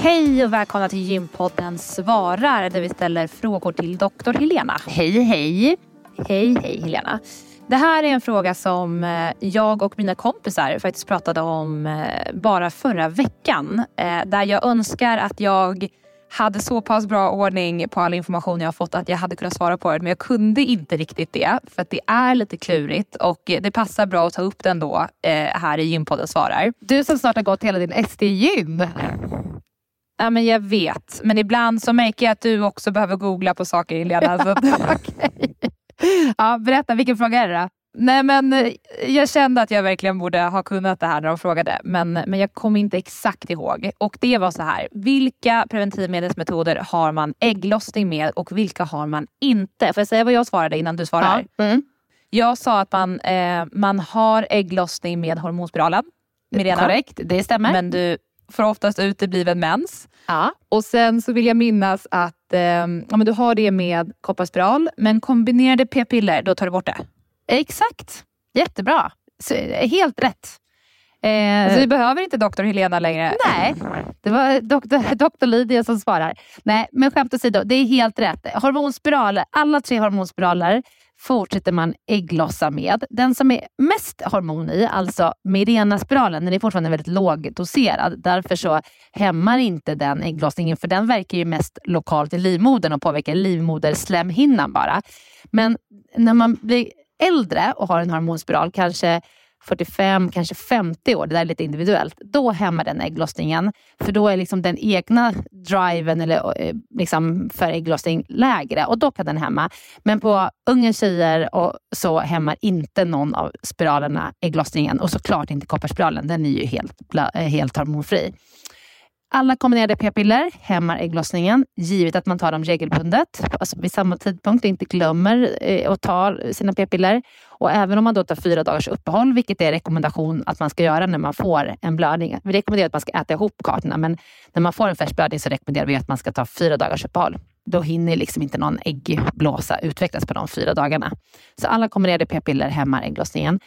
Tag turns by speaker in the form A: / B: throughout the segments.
A: Hej och välkomna till Gympodden svarar där vi ställer frågor till doktor Helena.
B: Hej hej.
A: Hej hej Helena. Det här är en fråga som eh, jag och mina kompisar faktiskt pratade om eh, bara förra veckan. Eh, där jag önskar att jag hade så pass bra ordning på all information jag fått att jag hade kunnat svara på det. Men jag kunde inte riktigt det för att det är lite klurigt och det passar bra att ta upp det ändå här i Gympodden svarar.
B: Du som snart har gått hela din SD-gym.
A: Ja, men jag vet, men ibland så märker jag att du också behöver googla på saker Helena. Så
B: okay. ja, berätta, vilken fråga är det då?
A: Nej, men eh, jag kände att jag verkligen borde ha kunnat det här när de frågade, men, men jag kom inte exakt ihåg. Och Det var så här, vilka preventivmedelsmetoder har man ägglossning med och vilka har man inte? Får jag säga vad jag svarade innan du svarar?
B: Ja. Mm.
A: Jag sa att man, eh, man har ägglossning med hormonspiralen.
B: Mirena. Korrekt, det stämmer.
A: Men du får oftast utebliven mens.
B: Ja.
A: Och sen så vill jag minnas att eh, ja, men du har det med kopparspiral, men kombinerade p-piller, då tar du bort det.
B: Exakt. Jättebra. Så, helt rätt. Eh,
A: Så vi behöver inte doktor Helena längre.
B: Nej, det var doktor, doktor Lydia som svarar. Nej, men skämt åsido, det är helt rätt. Hormonspiraler, alla tre hormonspiraler fortsätter man ägglossa med. Den som är mest hormon i, alltså Mirena-spiralen, den är fortfarande väldigt lågdoserad. Därför så hämmar inte den ägglossningen, för den verkar ju mest lokalt i livmodern och påverkar livmoderslemhinnan bara. Men när man blir äldre och har en hormonspiral, kanske 45, kanske 50 år, det där är lite individuellt, då hämmar den ägglossningen. För då är liksom den egna driven eller, eh, liksom för ägglossning lägre och då kan den hämma. Men på unga tjejer och så hämmar inte någon av spiralerna ägglossningen och såklart inte kopparspiralen, den är ju helt, eh, helt hormonfri. Alla kombinerade p-piller hämmar ägglossningen, givet att man tar dem regelbundet, alltså vid samma tidpunkt och inte glömmer eh, att ta sina p-piller. Och även om man då tar fyra dagars uppehåll, vilket är rekommendation att man ska göra när man får en blödning. Vi rekommenderar att man ska äta ihop kartorna, men när man får en färsk blödning så rekommenderar vi att man ska ta fyra dagars uppehåll. Då hinner liksom inte någon äggblåsa utvecklas på de fyra dagarna. Så alla kombinerade p-piller hämmar ägglossningen.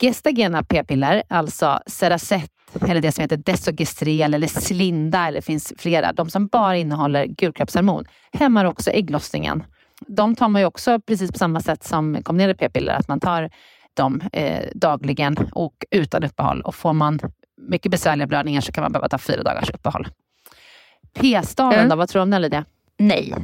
B: Gestagena p-piller, alltså Ceracet eller det som heter Desogestrel eller Slinda, eller det finns flera, de som bara innehåller gulkroppshormon, hämmar också ägglossningen. De tar man ju också precis på samma sätt som kombinerade p-piller, att man tar dem eh, dagligen och utan uppehåll. Och får man mycket besvärliga blödningar så kan man behöva ta fyra dagars uppehåll. P-staven
A: Mm.
B: då, vad tror du om den Lydia?
A: Nej.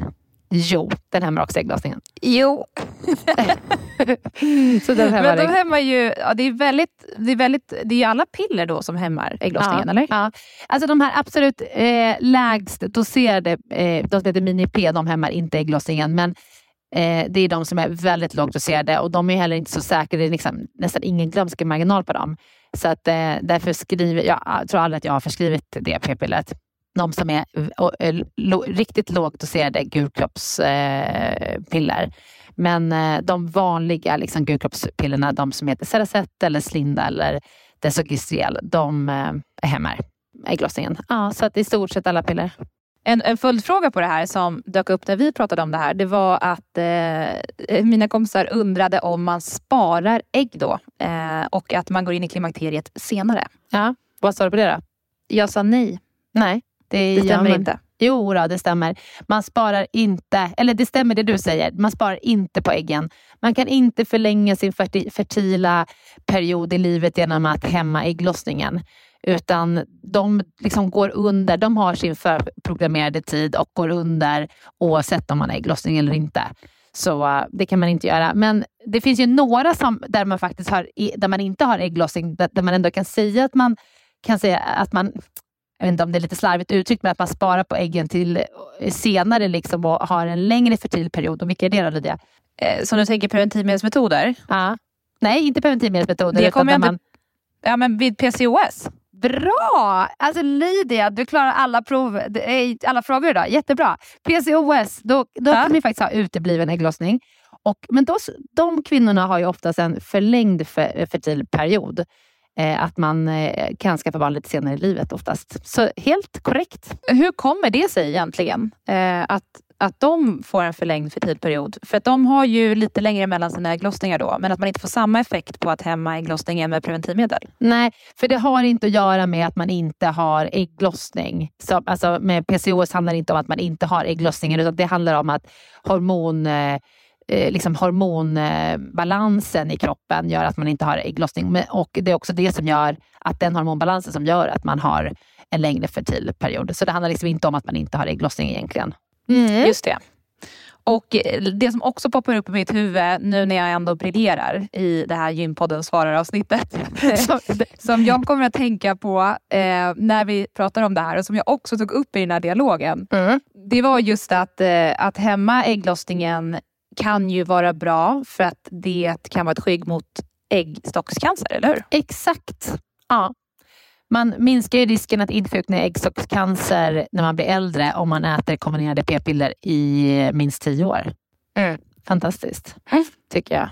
B: Jo, den hämmar också ägglossningen.
A: Jo.
B: Så den hämmar
A: Men de hämmar ju, ja, det är väldigt, det är väldigt, det är ju alla piller då som hämmar ägglossningen, eller?
B: Ja. Alltså de här absolut eh, lägst doserade, eh, de som heter Mini-P, de hämmar inte ägglossningen. Men eh, det är de som är väldigt lågdoserade och de är heller inte så säkra. Det är liksom nästan ingen glömskemarginal på dem. Så att, eh, därför skriver jag, jag tror aldrig att jag har förskrivit det p-pillret. De som är eh, lo, riktigt lågdoserade gulkroppspiller. Men eh, de vanliga liksom, gulkroppspillerna, de som heter Ceracet eller Slinda eller Desogestrel, de eh, hämmar ägglossningen. Ja, så att i stort sett alla piller.
A: En, en följdfråga på det här som dök upp när vi pratade om det här, det var att eh, mina kompisar undrade om man sparar ägg då eh, och att man går in i klimakteriet senare.
B: Ja, vad sa du på det då?
A: Jag sa nej,
B: Nej, det,
A: det stämmer
B: man-
A: inte.
B: Jo, då, det stämmer. Man sparar inte, eller det stämmer det du säger, man sparar inte på äggen. Man kan inte förlänga sin fertila period i livet genom att hämma ägglossningen. Utan de liksom går under, de har sin förprogrammerade tid och går under oavsett om man har ägglossning eller inte. Så uh, det kan man inte göra. Men det finns ju några som, där man faktiskt har, där man inte har ägglossning, där, där man ändå kan säga att man kan säga att man jag vet inte om det är lite slarvigt uttryckt, men att man sparar på äggen till eh, senare liksom och har en längre fertil period. Och vilka är det då Lydia?
A: Eh, så du tänker preventivmedelsmetoder?
B: Ja. Nej, inte preventivmedelsmetoder.
A: Det kommer jag inte- Ja, men vid PCOS?
B: Bra! Alltså Lydia, du klarar alla, prov, alla frågor idag. Jättebra. PCOS, då, då
A: Ja.
B: kan man ju faktiskt ha utebliven ägglossning. Och, men då, de kvinnorna har ju oftast en förlängd fer, fertil period. Eh, att man eh, kan skaffa barn lite senare i livet oftast. Så helt korrekt.
A: Hur kommer det sig egentligen? Eh, att, att de får en förlängd fertilperiod? För att de har ju lite längre mellan sina ägglossningar då, men att man inte får samma effekt på att hämma ägglossningen med preventivmedel.
B: Nej, för det har inte att göra med att man inte har ägglossning. Så, alltså med PCOS handlar det inte om att man inte har ägglossningen, utan det handlar om att hormon, liksom hormonbalansen i kroppen gör att man inte har ägglossning. Och det är också det som gör att den hormonbalansen som gör att man har en längre fertil period. Så det handlar liksom inte om att man inte har ägglossning egentligen.
A: Just det. Och eh, det som också poppar upp i mitt huvud nu när jag ändå briljerar i det här Gympodden svarar-avsnittet. Som jag kommer att tänka på eh, när vi pratar om det här och som jag också tog upp i den här dialogen.
B: mm.
A: Det var just att, eh, att hämma ägglossningen kan ju vara bra för att det kan vara ett skydd mot äggstockscancer, eller hur?
B: Exakt. Ja. Man minskar ju risken att insjukna i äggstockscancer när man blir äldre om man äter kombinerade p-piller i minst tio år.
A: Mm.
B: Fantastiskt,
A: Mm.
B: tycker jag.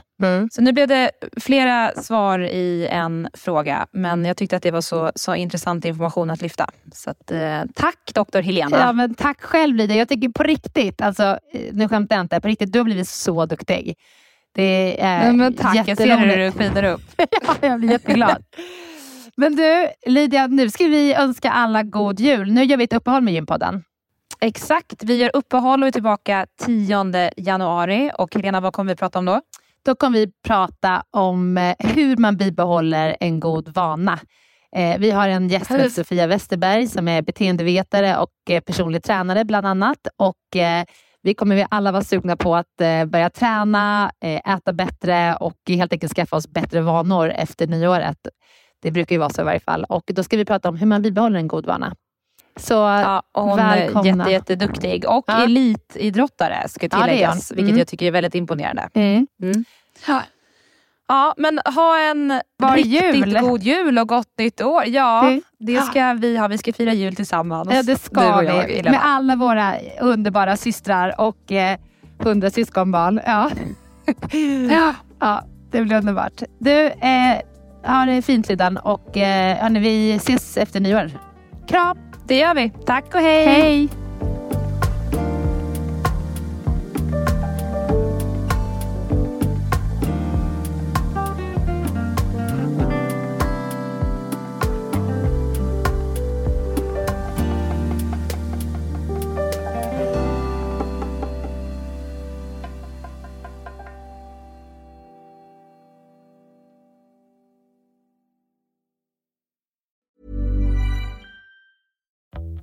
A: Så nu blev det flera svar i en fråga, men jag tyckte att det var så, så intressant information att lyfta. Så att, eh, tack doktor Helena.
B: Ja, men tack själv Lydia. Jag tycker på riktigt, alltså, eh, nu skämtar jag inte, på riktigt, du har blivit så duktig. Det är
A: Nej, men tack, jag ser hur du skiner upp.
B: Ja, jag blir jätteglad. Men du, Lydia, nu ska vi önska alla god jul. Nu gör vi ett uppehåll med Gympodden.
A: Exakt. Vi gör uppehåll och är tillbaka 10 januari. Och Helena, vad kommer vi prata om då?
B: Då kommer vi prata om eh, hur man bibehåller en god vana. Eh, vi har en gäst, med Sofia Westerberg, som är beteendevetare och eh, personlig tränare bland annat. Och, vi kommer alla vara sugna på att börja träna, äta bättre och helt enkelt skaffa oss bättre vanor efter nyåret. Det brukar ju vara så i varje fall. Och då ska vi prata om hur man bibehåller en god vana. Så
A: ja, hon välkomna. är jätte, jätteduktig och ja. elitidrottare ska tilläggas, ja, vilket mm. jag tycker är väldigt imponerande.
B: Mm. Mm.
A: Ja. ja, men ha en Var riktigt jul. god jul och gott nytt år. Ja, det ska vi ha. Vi ska fira jul tillsammans.
B: Ja, det ska vi. Med alla våra underbara systrar och eh, hundra syskonbarn. Ja. ja. ja, det blir underbart. Du, eh, ha det fint Lydan och eh, hörni, vi ses efter nyår. Kram!
A: Det gör vi. Tack och hej!
B: Hej!